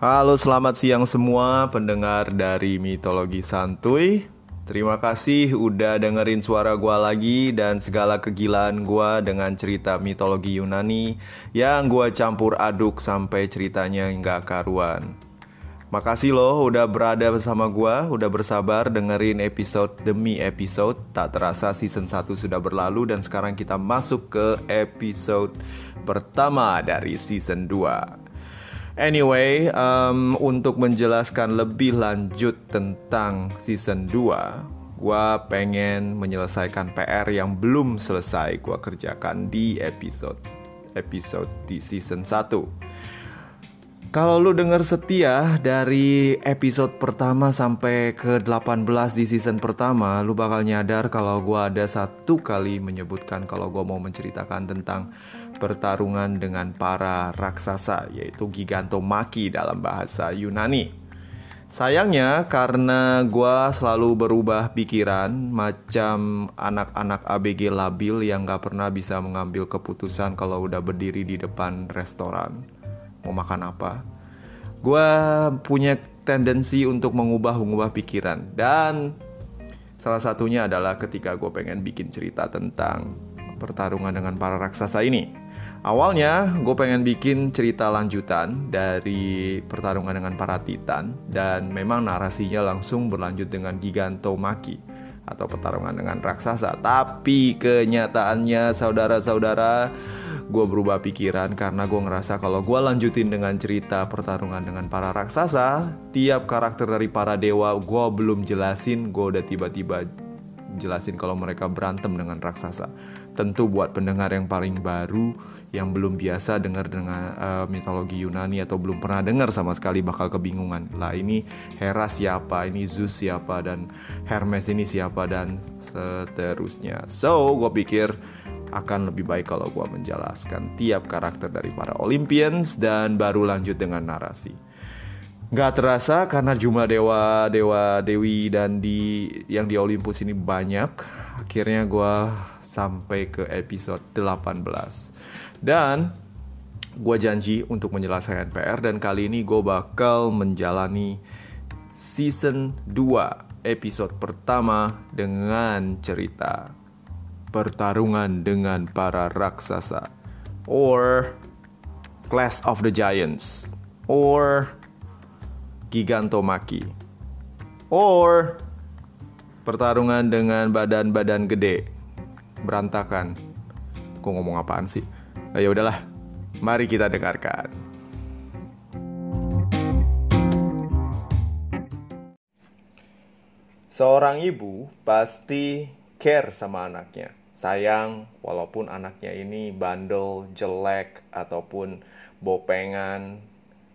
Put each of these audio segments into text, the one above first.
Halo, selamat siang semua pendengar dari Mitologi Santuy. Terima kasih udah dengerin suara gua lagi dan segala kegilaan gua dengan cerita mitologi Yunani yang gua campur aduk sampai ceritanya nggak karuan. Makasih loh udah berada bersama gua, udah bersabar dengerin episode demi episode. Tak terasa season 1 sudah berlalu dan sekarang kita masuk ke episode pertama dari season 2. Anyway, um, untuk menjelaskan lebih lanjut tentang season 2, gue pengen menyelesaikan PR yang belum selesai gue kerjakan di episode episode di season 1. Kalau lu denger setia dari episode pertama sampai ke 18 di season pertama, lu bakal nyadar kalau gue ada satu kali menyebutkan kalau gue mau menceritakan tentang pertarungan dengan para raksasa yaitu Gigantomaki dalam bahasa Yunani. Sayangnya karena gue selalu berubah pikiran macam anak-anak ABG labil yang gak pernah bisa mengambil keputusan kalau udah berdiri di depan restoran mau makan apa. Gue punya tendensi untuk mengubah-ubah pikiran dan salah satunya adalah ketika gue pengen bikin cerita tentang pertarungan dengan para raksasa ini. Awalnya gue pengen bikin cerita lanjutan dari pertarungan dengan para titan dan memang narasinya langsung berlanjut dengan Gigantomaki atau pertarungan dengan raksasa. Tapi kenyataannya saudara-saudara gue berubah pikiran karena gue ngerasa kalau gue lanjutin dengan cerita pertarungan dengan para raksasa, tiap karakter dari para dewa gue belum jelasin, gue udah tiba-tiba jelasin kalau mereka berantem dengan raksasa. Tentu buat pendengar yang paling baru yang belum biasa dengar dengan uh, mitologi Yunani atau belum pernah dengar sama sekali bakal kebingungan. Lah ini Hera siapa, ini Zeus siapa dan Hermes ini siapa dan seterusnya. So, gue pikir akan lebih baik kalau gue menjelaskan tiap karakter dari para Olympians dan baru lanjut dengan narasi. Gak terasa karena jumlah dewa, dewa, dewi dan di yang di Olympus ini banyak. Akhirnya gue sampai ke episode 18. Dan gue janji untuk menyelesaikan PR dan kali ini gue bakal menjalani season 2 episode pertama dengan cerita pertarungan dengan para raksasa or Class of the Giants or Gigantomaki or pertarungan dengan badan-badan gede berantakan. Gue ngomong apaan sih? Nah, ya udahlah, mari kita dengarkan. Seorang ibu pasti care sama anaknya. Sayang walaupun anaknya ini bandel, jelek, ataupun bopengan,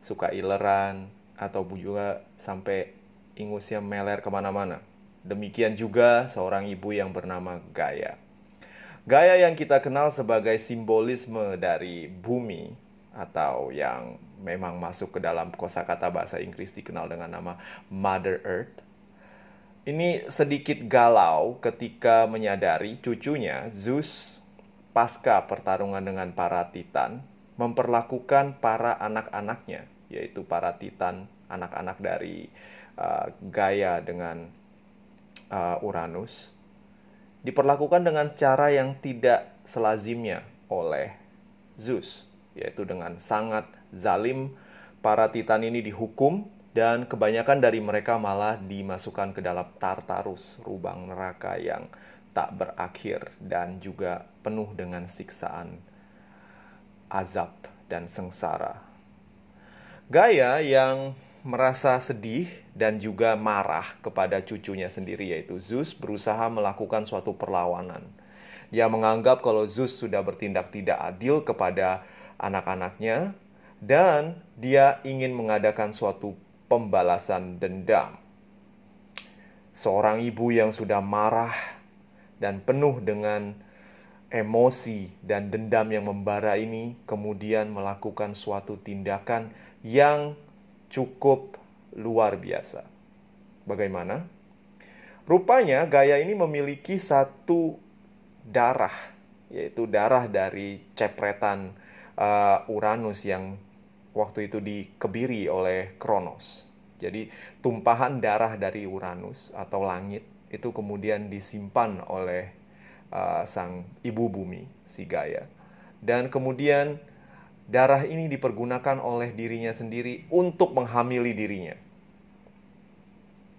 suka ileran, atau juga sampai ingusnya meler ke mana-mana. Demikian juga seorang ibu yang bernama Gaya. Gaya yang kita kenal sebagai simbolisme dari bumi atau yang memang masuk ke dalam kosakata bahasa Inggris dikenal dengan nama Mother Earth. Ini sedikit galau ketika menyadari cucunya Zeus pasca pertarungan dengan para titan memperlakukan para anak-anaknya yaitu para titan anak-anak dari uh, Gaia dengan uh, Uranus diperlakukan dengan cara yang tidak selazimnya oleh Zeus, yaitu dengan sangat zalim. Para titan ini dihukum dan kebanyakan dari mereka malah dimasukkan ke dalam Tartarus, lubang neraka yang tak berakhir dan juga penuh dengan siksaan, azab, dan sengsara. Gaya yang merasa sedih dan juga marah kepada cucunya sendiri yaitu Zeus berusaha melakukan suatu perlawanan. Dia menganggap kalau Zeus sudah bertindak tidak adil kepada anak-anaknya dan dia ingin mengadakan suatu pembalasan dendam. Seorang ibu yang sudah marah dan penuh dengan emosi dan dendam yang membara ini kemudian melakukan suatu tindakan yang cukup luar biasa. Bagaimana? Rupanya gaya ini memiliki satu darah, yaitu darah dari cepretan uh, Uranus yang waktu itu dikebiri oleh Kronos. Jadi tumpahan darah dari Uranus atau langit itu kemudian disimpan oleh uh, sang ibu bumi, si Gaia. Dan kemudian darah ini dipergunakan oleh dirinya sendiri untuk menghamili dirinya.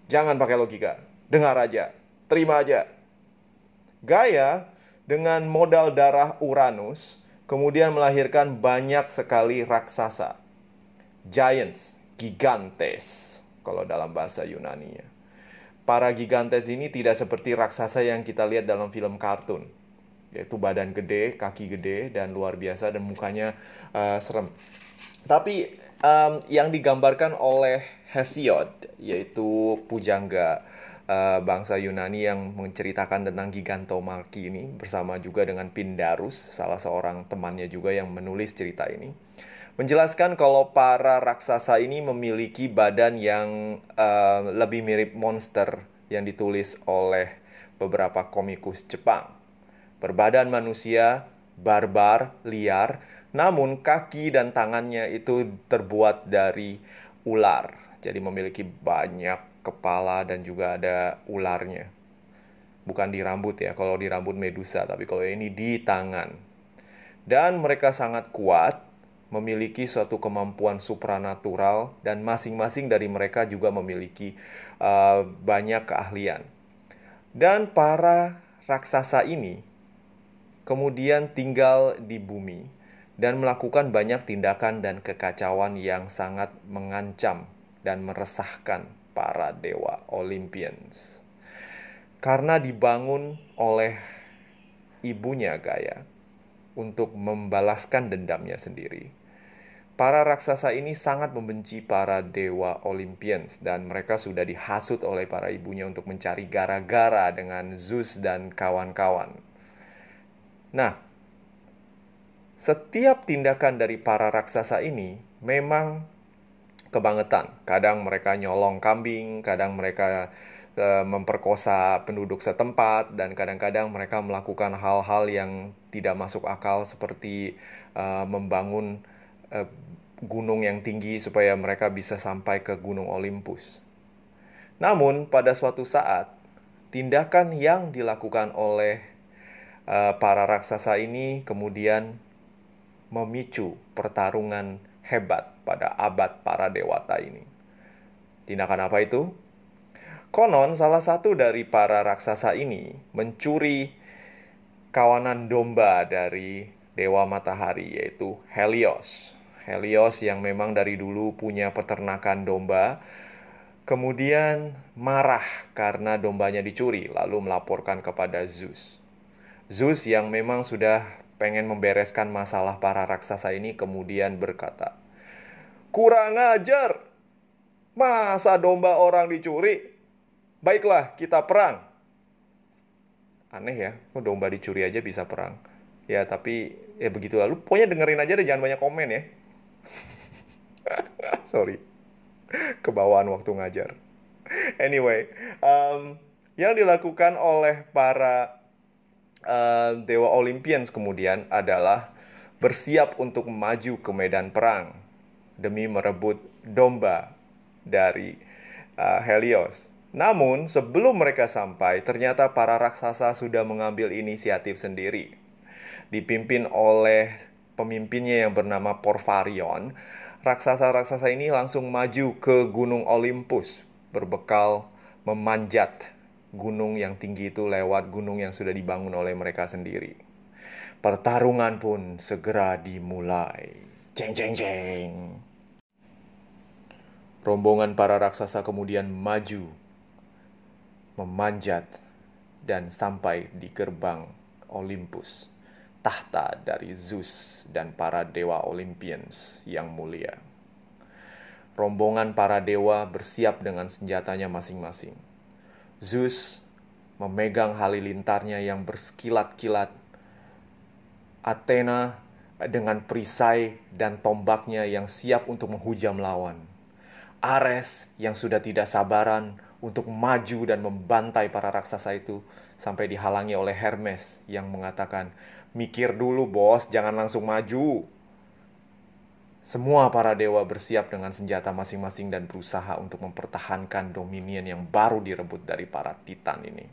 Jangan pakai logika, dengar aja, terima aja. Gaia dengan modal darah Uranus kemudian melahirkan banyak sekali raksasa. Giants, gigantes kalau dalam bahasa Yunani ya. Para gigantes ini tidak seperti raksasa yang kita lihat dalam film kartun, yaitu badan gede, kaki gede, dan luar biasa, dan mukanya uh, serem. Tapi um, yang digambarkan oleh Hesiod, yaitu pujangga uh, bangsa Yunani yang menceritakan tentang Gigantomachie ini, bersama juga dengan Pindarus, salah seorang temannya juga yang menulis cerita ini menjelaskan kalau para raksasa ini memiliki badan yang uh, lebih mirip monster yang ditulis oleh beberapa komikus Jepang. Berbadan manusia, barbar, liar, namun kaki dan tangannya itu terbuat dari ular. Jadi memiliki banyak kepala dan juga ada ularnya. Bukan di rambut ya, kalau di rambut medusa, tapi kalau ini di tangan. Dan mereka sangat kuat memiliki suatu kemampuan supranatural dan masing-masing dari mereka juga memiliki uh, banyak keahlian. Dan para raksasa ini kemudian tinggal di bumi dan melakukan banyak tindakan dan kekacauan yang sangat mengancam dan meresahkan para dewa Olympians. Karena dibangun oleh ibunya Gaia, untuk membalaskan dendamnya sendiri. Para raksasa ini sangat membenci para dewa Olympians dan mereka sudah dihasut oleh para ibunya untuk mencari gara-gara dengan Zeus dan kawan-kawan. Nah, setiap tindakan dari para raksasa ini memang kebangetan. Kadang mereka nyolong kambing, kadang mereka Eh, memperkosa penduduk setempat dan kadang-kadang mereka melakukan hal-hal yang tidak masuk akal seperti uh, membangun uh, gunung yang tinggi supaya mereka bisa sampai ke gunung Olympus. Namun pada suatu saat tindakan yang dilakukan oleh uh, para raksasa ini kemudian memicu pertarungan hebat pada abad para dewata ini. Tindakan apa itu? Konon salah satu dari para raksasa ini mencuri kawanan domba dari dewa matahari yaitu Helios. Helios yang memang dari dulu punya peternakan domba kemudian marah karena dombanya dicuri lalu melaporkan kepada Zeus. Zeus yang memang sudah pengen membereskan masalah para raksasa ini kemudian berkata, "Kurang ajar. Masa domba orang dicuri? Baiklah, kita perang. Aneh ya, kok domba dicuri aja bisa perang. Ya, tapi ya begitu lalu. Pokoknya dengerin aja deh, jangan banyak komen ya. Sorry. Kebawaan waktu ngajar. Anyway, um, yang dilakukan oleh para uh, dewa Olympians kemudian adalah bersiap untuk maju ke medan perang demi merebut domba dari uh, Helios. Namun, sebelum mereka sampai, ternyata para raksasa sudah mengambil inisiatif sendiri. Dipimpin oleh pemimpinnya yang bernama Porfarion, raksasa-raksasa ini langsung maju ke Gunung Olympus, berbekal memanjat gunung yang tinggi itu lewat gunung yang sudah dibangun oleh mereka sendiri. Pertarungan pun segera dimulai. Jeng jeng jeng. Rombongan para raksasa kemudian maju memanjat dan sampai di gerbang Olympus, tahta dari Zeus dan para dewa Olympians yang mulia. Rombongan para dewa bersiap dengan senjatanya masing-masing. Zeus memegang halilintarnya yang bersekilat-kilat. Athena dengan perisai dan tombaknya yang siap untuk menghujam lawan. Ares yang sudah tidak sabaran untuk maju dan membantai para raksasa itu sampai dihalangi oleh Hermes yang mengatakan, "Mikir dulu, Bos, jangan langsung maju." Semua para dewa bersiap dengan senjata masing-masing dan berusaha untuk mempertahankan dominion yang baru direbut dari para titan ini.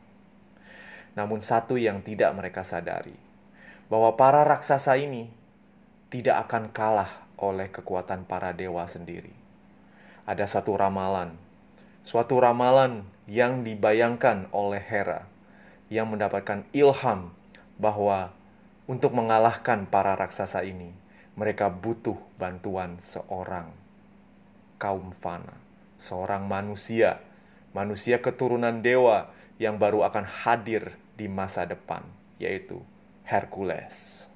Namun satu yang tidak mereka sadari, bahwa para raksasa ini tidak akan kalah oleh kekuatan para dewa sendiri. Ada satu ramalan, suatu ramalan yang dibayangkan oleh Hera yang mendapatkan ilham bahwa untuk mengalahkan para raksasa ini, mereka butuh bantuan seorang kaum fana, seorang manusia, manusia keturunan dewa yang baru akan hadir di masa depan, yaitu Hercules.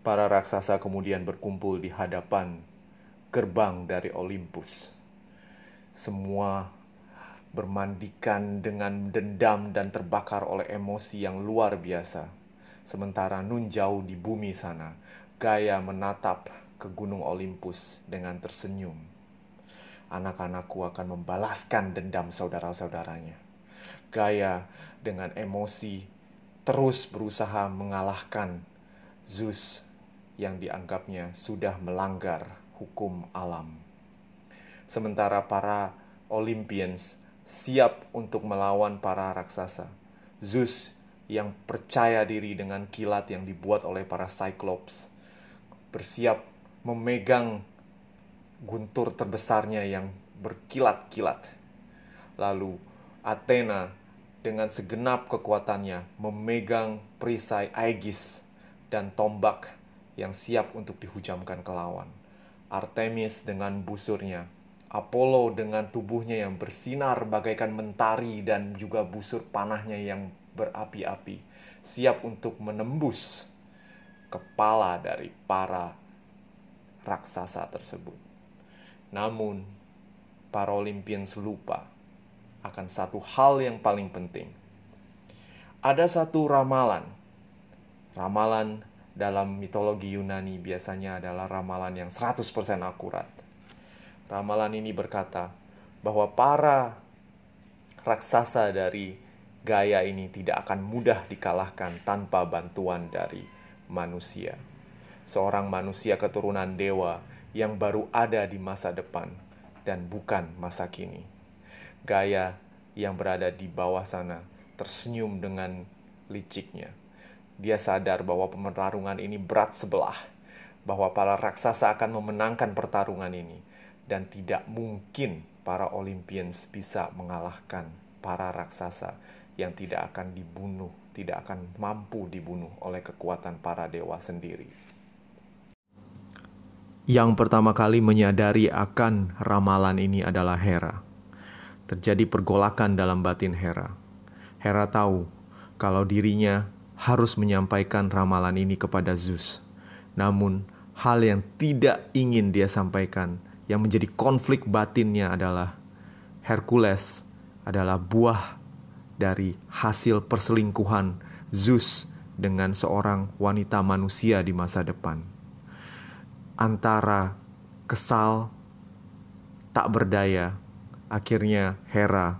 Para raksasa kemudian berkumpul di hadapan gerbang dari Olympus. Semua bermandikan dengan dendam dan terbakar oleh emosi yang luar biasa. Sementara Nun jauh di bumi sana, Gaya menatap ke gunung Olympus dengan tersenyum. Anak-anakku akan membalaskan dendam saudara-saudaranya. Gaya dengan emosi terus berusaha mengalahkan Zeus yang dianggapnya sudah melanggar hukum alam. Sementara para Olympians siap untuk melawan para raksasa. Zeus yang percaya diri dengan kilat yang dibuat oleh para Cyclops bersiap memegang guntur terbesarnya yang berkilat-kilat. Lalu Athena dengan segenap kekuatannya memegang perisai Aegis dan tombak yang siap untuk dihujamkan ke lawan. Artemis dengan busurnya Apollo dengan tubuhnya yang bersinar bagaikan mentari dan juga busur panahnya yang berapi-api, siap untuk menembus kepala dari para raksasa tersebut. Namun, para Olympians lupa akan satu hal yang paling penting. Ada satu ramalan. Ramalan dalam mitologi Yunani biasanya adalah ramalan yang 100% akurat Ramalan ini berkata bahwa para raksasa dari gaya ini tidak akan mudah dikalahkan tanpa bantuan dari manusia. Seorang manusia keturunan dewa yang baru ada di masa depan dan bukan masa kini. Gaya yang berada di bawah sana tersenyum dengan liciknya. Dia sadar bahwa pertarungan ini berat sebelah, bahwa para raksasa akan memenangkan pertarungan ini dan tidak mungkin para Olympians bisa mengalahkan para raksasa yang tidak akan dibunuh, tidak akan mampu dibunuh oleh kekuatan para dewa sendiri. Yang pertama kali menyadari akan ramalan ini adalah Hera. Terjadi pergolakan dalam batin Hera. Hera tahu kalau dirinya harus menyampaikan ramalan ini kepada Zeus. Namun, hal yang tidak ingin dia sampaikan yang menjadi konflik batinnya adalah Hercules adalah buah dari hasil perselingkuhan Zeus dengan seorang wanita manusia di masa depan. Antara kesal tak berdaya, akhirnya Hera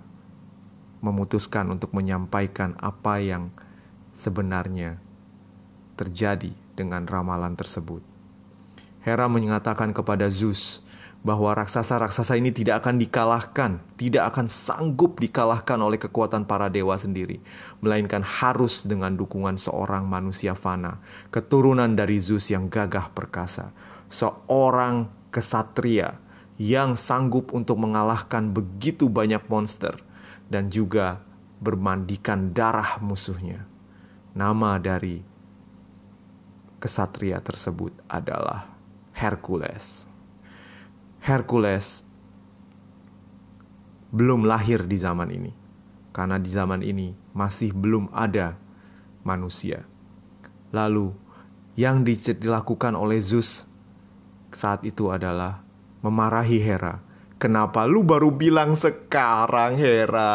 memutuskan untuk menyampaikan apa yang sebenarnya terjadi dengan ramalan tersebut. Hera mengatakan kepada Zeus bahwa raksasa-raksasa ini tidak akan dikalahkan, tidak akan sanggup dikalahkan oleh kekuatan para dewa sendiri, melainkan harus dengan dukungan seorang manusia fana, keturunan dari Zeus yang gagah perkasa, seorang kesatria yang sanggup untuk mengalahkan begitu banyak monster dan juga bermandikan darah musuhnya. Nama dari kesatria tersebut adalah Hercules. Hercules belum lahir di zaman ini, karena di zaman ini masih belum ada manusia. Lalu, yang dilakukan oleh Zeus saat itu adalah memarahi Hera. Kenapa lu baru bilang sekarang Hera?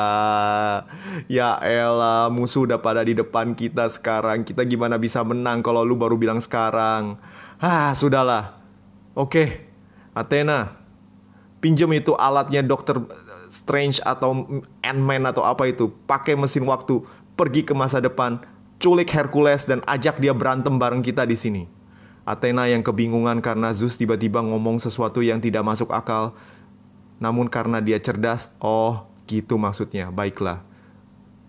Ya elah musuh udah pada di depan kita sekarang Kita gimana bisa menang kalau lu baru bilang sekarang Ah sudahlah Oke Athena pinjam itu alatnya dokter Strange atau Ant-Man atau apa itu, pakai mesin waktu, pergi ke masa depan, culik Hercules dan ajak dia berantem bareng kita di sini. Athena yang kebingungan karena Zeus tiba-tiba ngomong sesuatu yang tidak masuk akal. Namun karena dia cerdas, oh gitu maksudnya, baiklah.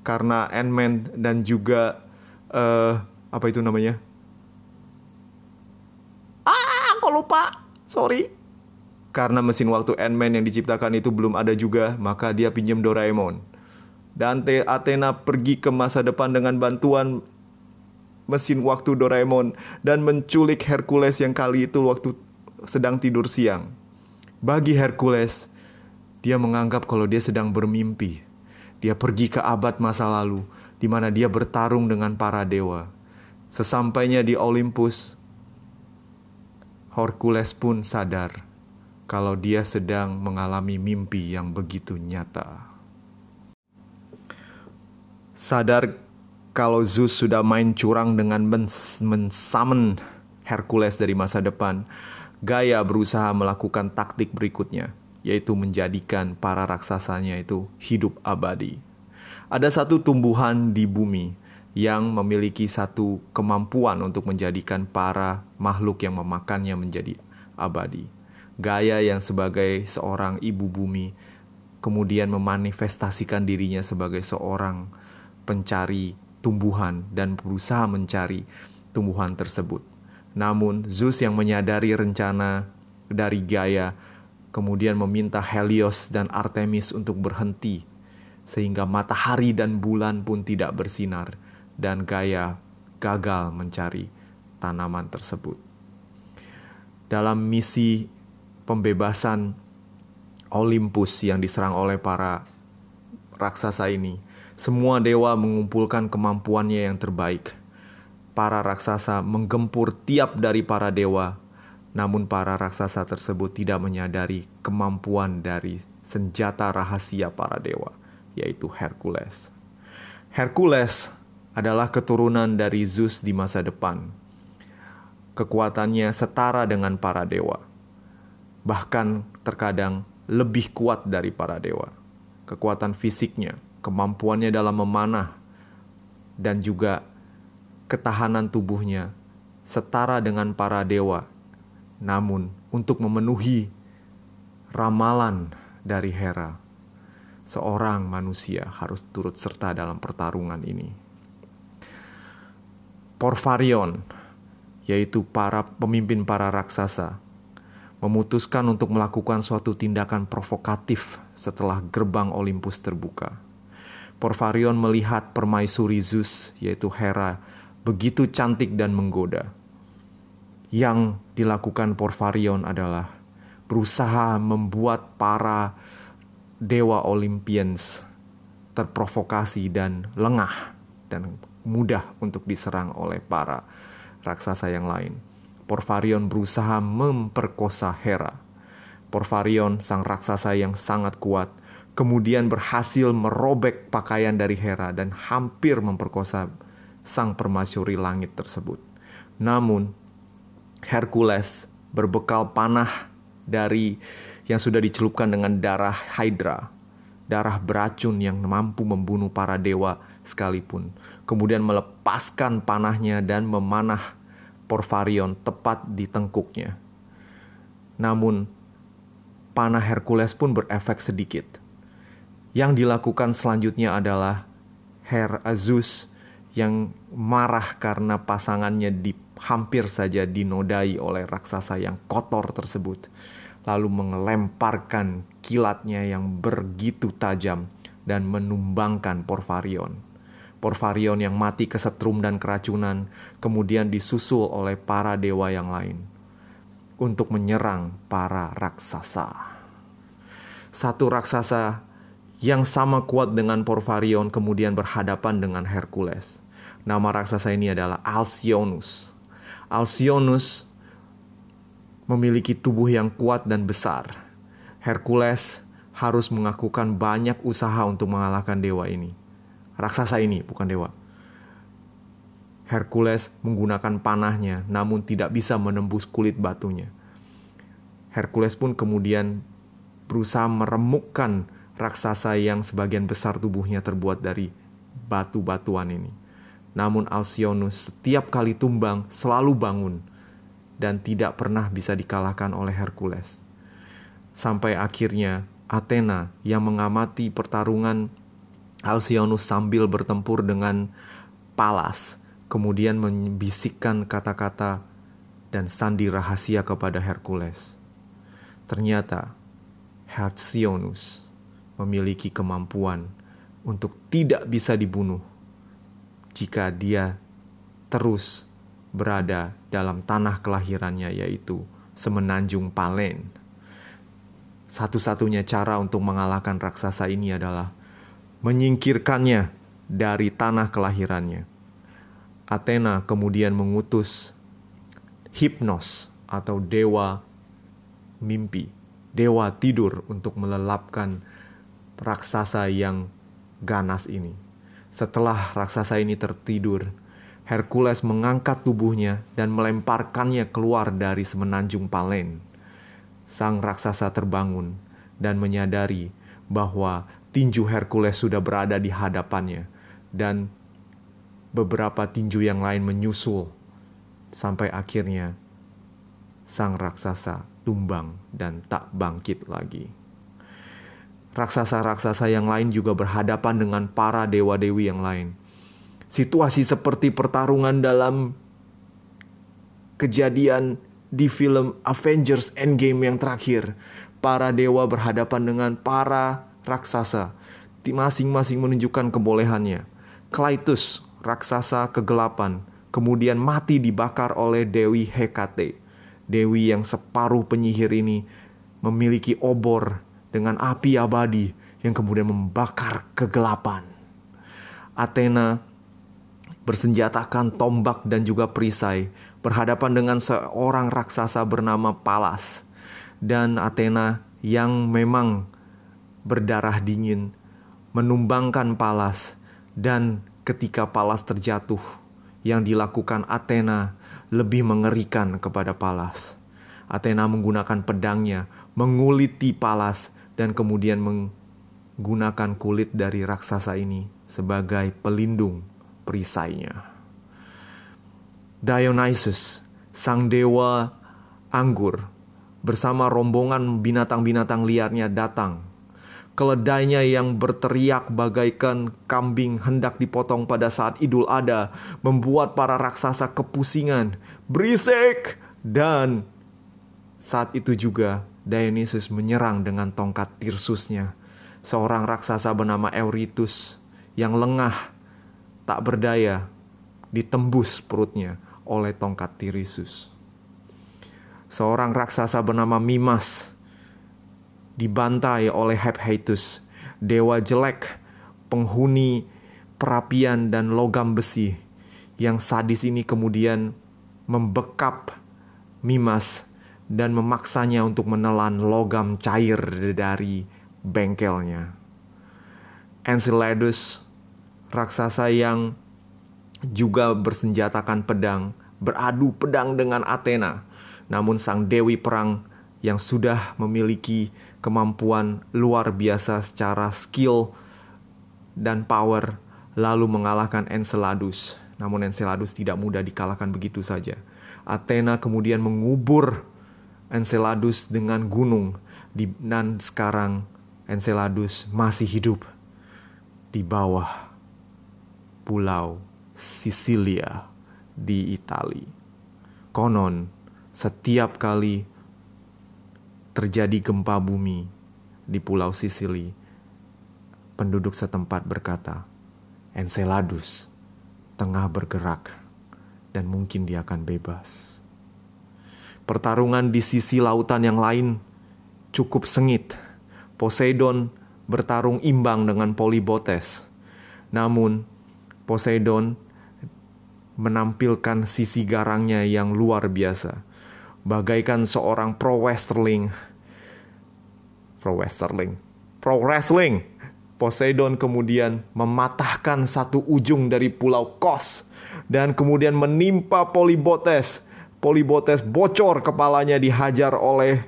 Karena Ant-Man dan juga uh, apa itu namanya? Ah, aku lupa. Sorry. Karena mesin waktu Ant-Man yang diciptakan itu belum ada juga, maka dia pinjam Doraemon. Dante Athena pergi ke masa depan dengan bantuan mesin waktu Doraemon dan menculik Hercules yang kali itu waktu sedang tidur siang. Bagi Hercules, dia menganggap kalau dia sedang bermimpi. Dia pergi ke abad masa lalu, di mana dia bertarung dengan para dewa. Sesampainya di Olympus, Hercules pun sadar kalau dia sedang mengalami mimpi yang begitu nyata. Sadar kalau Zeus sudah main curang dengan mensamen Hercules dari masa depan, Gaia berusaha melakukan taktik berikutnya, yaitu menjadikan para raksasanya itu hidup abadi. Ada satu tumbuhan di bumi yang memiliki satu kemampuan untuk menjadikan para makhluk yang memakannya menjadi abadi Gaya yang sebagai seorang ibu bumi kemudian memanifestasikan dirinya sebagai seorang pencari tumbuhan dan berusaha mencari tumbuhan tersebut. Namun Zeus yang menyadari rencana dari Gaia kemudian meminta Helios dan Artemis untuk berhenti sehingga matahari dan bulan pun tidak bersinar dan Gaia gagal mencari tanaman tersebut. Dalam misi pembebasan Olympus yang diserang oleh para raksasa ini. Semua dewa mengumpulkan kemampuannya yang terbaik. Para raksasa menggempur tiap dari para dewa, namun para raksasa tersebut tidak menyadari kemampuan dari senjata rahasia para dewa, yaitu Hercules. Hercules adalah keturunan dari Zeus di masa depan. Kekuatannya setara dengan para dewa bahkan terkadang lebih kuat dari para dewa. Kekuatan fisiknya, kemampuannya dalam memanah, dan juga ketahanan tubuhnya setara dengan para dewa. Namun, untuk memenuhi ramalan dari Hera, seorang manusia harus turut serta dalam pertarungan ini. Porfarion, yaitu para pemimpin para raksasa, memutuskan untuk melakukan suatu tindakan provokatif setelah gerbang Olympus terbuka. Porfarion melihat permaisuri Zeus, yaitu Hera, begitu cantik dan menggoda. Yang dilakukan Porfarion adalah berusaha membuat para dewa Olympians terprovokasi dan lengah dan mudah untuk diserang oleh para raksasa yang lain. Porfarion berusaha memperkosa Hera. Porfarion, sang raksasa yang sangat kuat, kemudian berhasil merobek pakaian dari Hera dan hampir memperkosa sang permasyuri langit tersebut. Namun, Hercules berbekal panah dari yang sudah dicelupkan dengan darah Hydra, darah beracun yang mampu membunuh para dewa sekalipun. Kemudian melepaskan panahnya dan memanah Porfarion tepat di tengkuknya. Namun, panah Hercules pun berefek sedikit. Yang dilakukan selanjutnya adalah Her Azus yang marah karena pasangannya di, hampir saja dinodai oleh raksasa yang kotor tersebut. Lalu mengelemparkan kilatnya yang begitu tajam dan menumbangkan Porfarion. Porfarion yang mati kesetrum dan keracunan, kemudian disusul oleh para dewa yang lain untuk menyerang para raksasa. Satu raksasa yang sama kuat dengan Porfarion kemudian berhadapan dengan Hercules. Nama raksasa ini adalah Alcyonus. Alcyonus memiliki tubuh yang kuat dan besar. Hercules harus melakukan banyak usaha untuk mengalahkan dewa ini raksasa ini, bukan dewa. Hercules menggunakan panahnya, namun tidak bisa menembus kulit batunya. Hercules pun kemudian berusaha meremukkan raksasa yang sebagian besar tubuhnya terbuat dari batu-batuan ini. Namun Alcyonus setiap kali tumbang selalu bangun dan tidak pernah bisa dikalahkan oleh Hercules. Sampai akhirnya Athena yang mengamati pertarungan Alcyonus sambil bertempur dengan Palas, kemudian membisikkan kata-kata dan sandi rahasia kepada Hercules. Ternyata Hercules memiliki kemampuan untuk tidak bisa dibunuh jika dia terus berada dalam tanah kelahirannya yaitu semenanjung Palen. Satu-satunya cara untuk mengalahkan raksasa ini adalah menyingkirkannya dari tanah kelahirannya. Athena kemudian mengutus Hipnos atau dewa mimpi, dewa tidur untuk melelapkan raksasa yang ganas ini. Setelah raksasa ini tertidur, Hercules mengangkat tubuhnya dan melemparkannya keluar dari semenanjung Palen. Sang raksasa terbangun dan menyadari bahwa tinju Hercules sudah berada di hadapannya dan beberapa tinju yang lain menyusul sampai akhirnya sang raksasa tumbang dan tak bangkit lagi. Raksasa-raksasa yang lain juga berhadapan dengan para dewa-dewi yang lain. Situasi seperti pertarungan dalam kejadian di film Avengers Endgame yang terakhir. Para dewa berhadapan dengan para raksasa. Masing-masing menunjukkan kebolehannya. Klaitus, raksasa kegelapan, kemudian mati dibakar oleh Dewi Hekate. Dewi yang separuh penyihir ini memiliki obor dengan api abadi yang kemudian membakar kegelapan. Athena bersenjatakan tombak dan juga perisai berhadapan dengan seorang raksasa bernama Palas. Dan Athena yang memang berdarah dingin menumbangkan Palas dan ketika Palas terjatuh yang dilakukan Athena lebih mengerikan kepada Palas. Athena menggunakan pedangnya menguliti Palas dan kemudian menggunakan kulit dari raksasa ini sebagai pelindung perisainya. Dionysus, sang dewa anggur, bersama rombongan binatang-binatang liarnya datang Keledainya yang berteriak bagaikan kambing hendak dipotong pada saat Idul Adha membuat para raksasa kepusingan, berisik, dan saat itu juga Dionysus menyerang dengan tongkat Tirsusnya. Seorang raksasa bernama Eurytus yang lengah, tak berdaya, ditembus perutnya oleh tongkat Tirsus. Seorang raksasa bernama Mimas dibantai oleh Hephaestus, dewa jelek, penghuni perapian dan logam besi, yang sadis ini kemudian membekap Mimas dan memaksanya untuk menelan logam cair dari bengkelnya. Enceladus, raksasa yang juga bersenjatakan pedang, beradu pedang dengan Athena. Namun sang dewi perang yang sudah memiliki kemampuan luar biasa secara skill dan power lalu mengalahkan Enceladus. Namun Enceladus tidak mudah dikalahkan begitu saja. Athena kemudian mengubur Enceladus dengan gunung dan sekarang Enceladus masih hidup di bawah pulau Sisilia di Italia. Konon setiap kali terjadi gempa bumi di Pulau Sisili, penduduk setempat berkata, Enceladus tengah bergerak dan mungkin dia akan bebas. Pertarungan di sisi lautan yang lain cukup sengit. Poseidon bertarung imbang dengan Polybotes. Namun, Poseidon menampilkan sisi garangnya yang luar biasa bagaikan seorang pro wrestling. Pro wrestling. Pro wrestling. Poseidon kemudian mematahkan satu ujung dari pulau Kos dan kemudian menimpa Polybotes. Polybotes bocor kepalanya dihajar oleh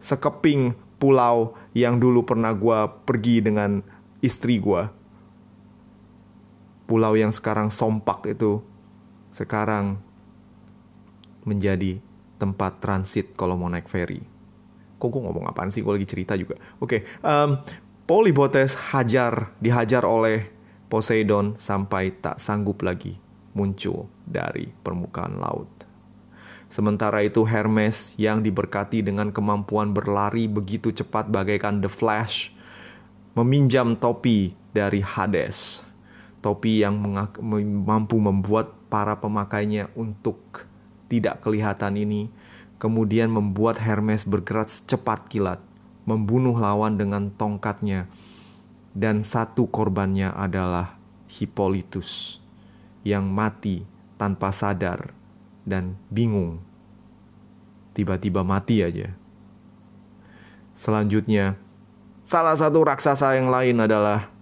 sekeping pulau yang dulu pernah gue pergi dengan istri gue. Pulau yang sekarang sompak itu sekarang menjadi tempat transit kalau mau naik ferry. Kok gue ngomong apaan sih? Gue lagi cerita juga. Oke, okay, um, Polybotes hajar, dihajar oleh Poseidon sampai tak sanggup lagi muncul dari permukaan laut. Sementara itu Hermes yang diberkati dengan kemampuan berlari begitu cepat bagaikan The Flash meminjam topi dari Hades. Topi yang mampu membuat para pemakainya untuk tidak kelihatan ini kemudian membuat Hermes bergerak secepat kilat membunuh lawan dengan tongkatnya, dan satu korbannya adalah Hippolytus yang mati tanpa sadar dan bingung. Tiba-tiba mati aja. Selanjutnya, salah satu raksasa yang lain adalah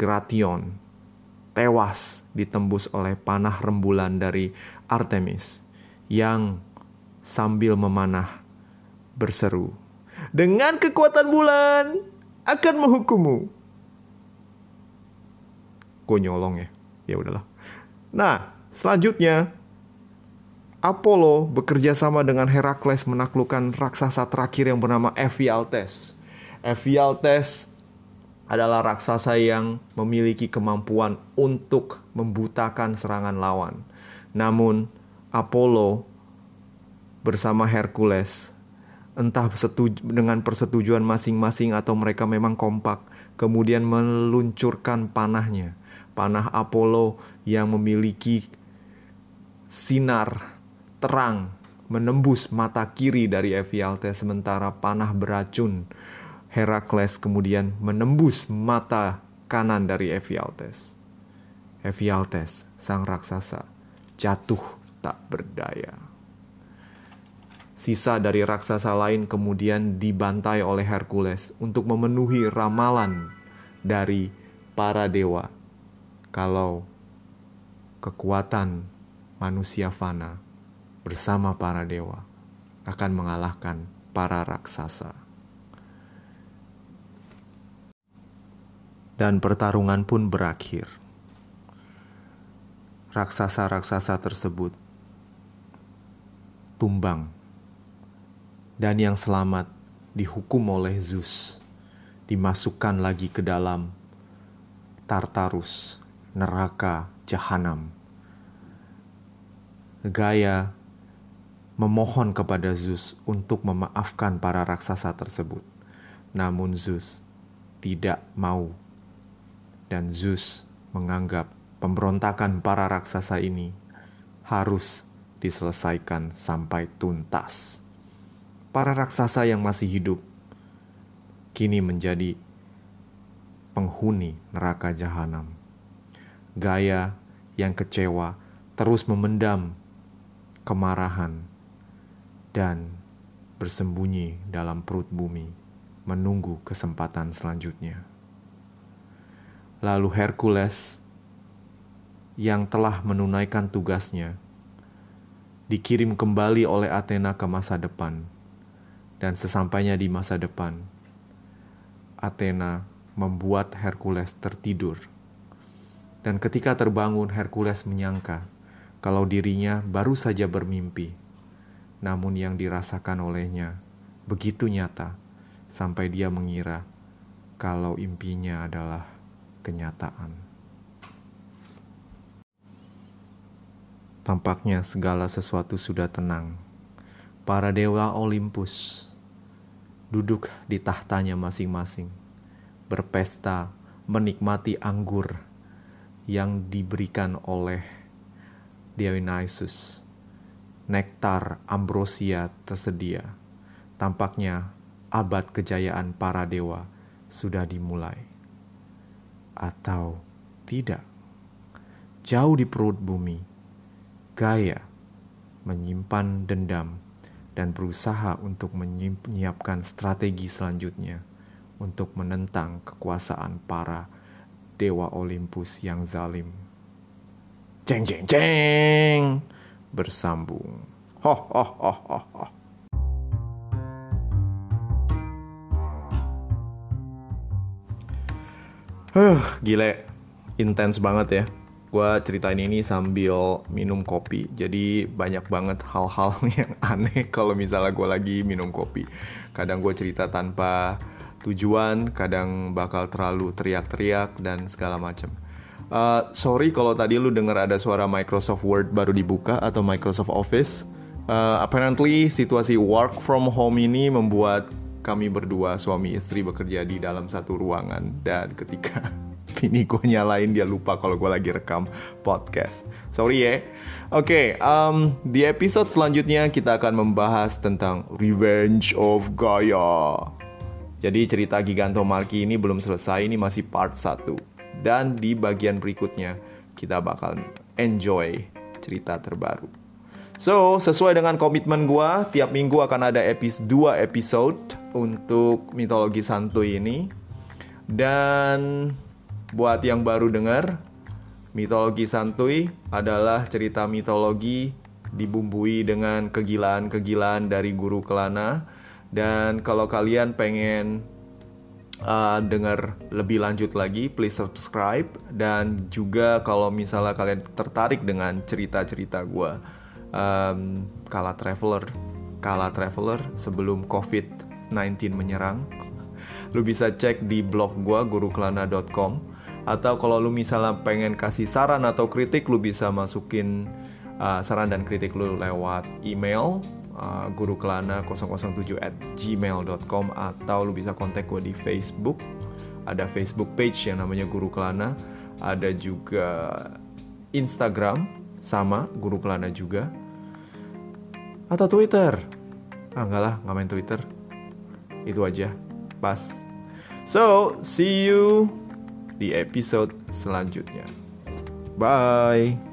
Gratión, tewas ditembus oleh panah rembulan dari Artemis yang sambil memanah berseru, dengan kekuatan bulan akan menghukummu. Gue nyolong ya, ya udahlah. Nah, selanjutnya Apollo bekerja sama dengan Herakles menaklukkan raksasa terakhir yang bernama Ephialtes. Ephialtes adalah raksasa yang memiliki kemampuan untuk membutakan serangan lawan. Namun, Apollo bersama Hercules entah setuju, dengan persetujuan masing-masing atau mereka memang kompak, kemudian meluncurkan panahnya, panah Apollo yang memiliki sinar terang menembus mata kiri dari Ephialtes sementara panah beracun Herakles kemudian menembus mata kanan dari Ephialtes. Ephialtes, sang raksasa, jatuh tak berdaya. Sisa dari raksasa lain kemudian dibantai oleh Hercules untuk memenuhi ramalan dari para dewa. Kalau kekuatan manusia fana bersama para dewa akan mengalahkan para raksasa. Dan pertarungan pun berakhir. Raksasa-raksasa tersebut tumbang dan yang selamat dihukum oleh Zeus, dimasukkan lagi ke dalam Tartarus, neraka jahanam. Gaya memohon kepada Zeus untuk memaafkan para raksasa tersebut. Namun Zeus tidak mau dan Zeus menganggap pemberontakan para raksasa ini harus diselesaikan sampai tuntas para raksasa yang masih hidup kini menjadi penghuni neraka jahanam. Gaya yang kecewa terus memendam kemarahan dan bersembunyi dalam perut bumi, menunggu kesempatan selanjutnya. Lalu Hercules yang telah menunaikan tugasnya dikirim kembali oleh Athena ke masa depan dan sesampainya di masa depan, Athena membuat Hercules tertidur. Dan ketika terbangun, Hercules menyangka kalau dirinya baru saja bermimpi. Namun yang dirasakan olehnya begitu nyata sampai dia mengira kalau impinya adalah kenyataan. Tampaknya segala sesuatu sudah tenang. Para dewa Olympus duduk di tahtanya masing-masing, berpesta, menikmati anggur yang diberikan oleh Dionysus. Nektar ambrosia tersedia. Tampaknya abad kejayaan para dewa sudah dimulai. Atau tidak. Jauh di perut bumi, Gaia menyimpan dendam dan berusaha untuk menyiapkan strategi selanjutnya untuk menentang kekuasaan para dewa Olympus yang zalim. Ceng ceng ceng bersambung. Ho ho ho ho ho. Huh, gile, intens banget ya. Gue ceritain ini sambil minum kopi. Jadi banyak banget hal-hal yang aneh kalau misalnya gue lagi minum kopi. Kadang gue cerita tanpa tujuan kadang bakal terlalu teriak-teriak dan segala macam uh, sorry kalau tadi lu dengar ada suara Microsoft Word baru dibuka atau Microsoft Office. Uh, apparently situasi work from home ini membuat kami berdua suami istri bekerja di dalam satu ruangan. Dan ketika ini gue nyalain dia lupa kalau gue lagi rekam podcast. Sorry ya. Oke, okay, um, di episode selanjutnya kita akan membahas tentang Revenge of Gaia. Jadi cerita Gigantomachy ini belum selesai, ini masih part 1. Dan di bagian berikutnya kita bakal enjoy cerita terbaru. So, sesuai dengan komitmen gue, tiap minggu akan ada episode 2 episode untuk mitologi santuy ini. Dan Buat yang baru dengar, mitologi santuy adalah cerita mitologi dibumbui dengan kegilaan-kegilaan dari guru Kelana. Dan kalau kalian pengen uh, dengar lebih lanjut lagi, please subscribe. Dan juga kalau misalnya kalian tertarik dengan cerita-cerita gue, um, Kala Traveler, Kala Traveler sebelum COVID-19 menyerang, lu bisa cek di blog gue gurukelana.com atau kalau lu misalnya pengen kasih saran atau kritik lu bisa masukin uh, saran dan kritik lu lewat email uh, gurukelana 007 at gmail.com atau lu bisa kontak gue di Facebook. Ada Facebook page yang namanya Guru Kelana. Ada juga Instagram sama Guru Kelana juga. Atau Twitter. Ah enggak lah nggak main Twitter. Itu aja. Pas. So see you di episode selanjutnya. Bye.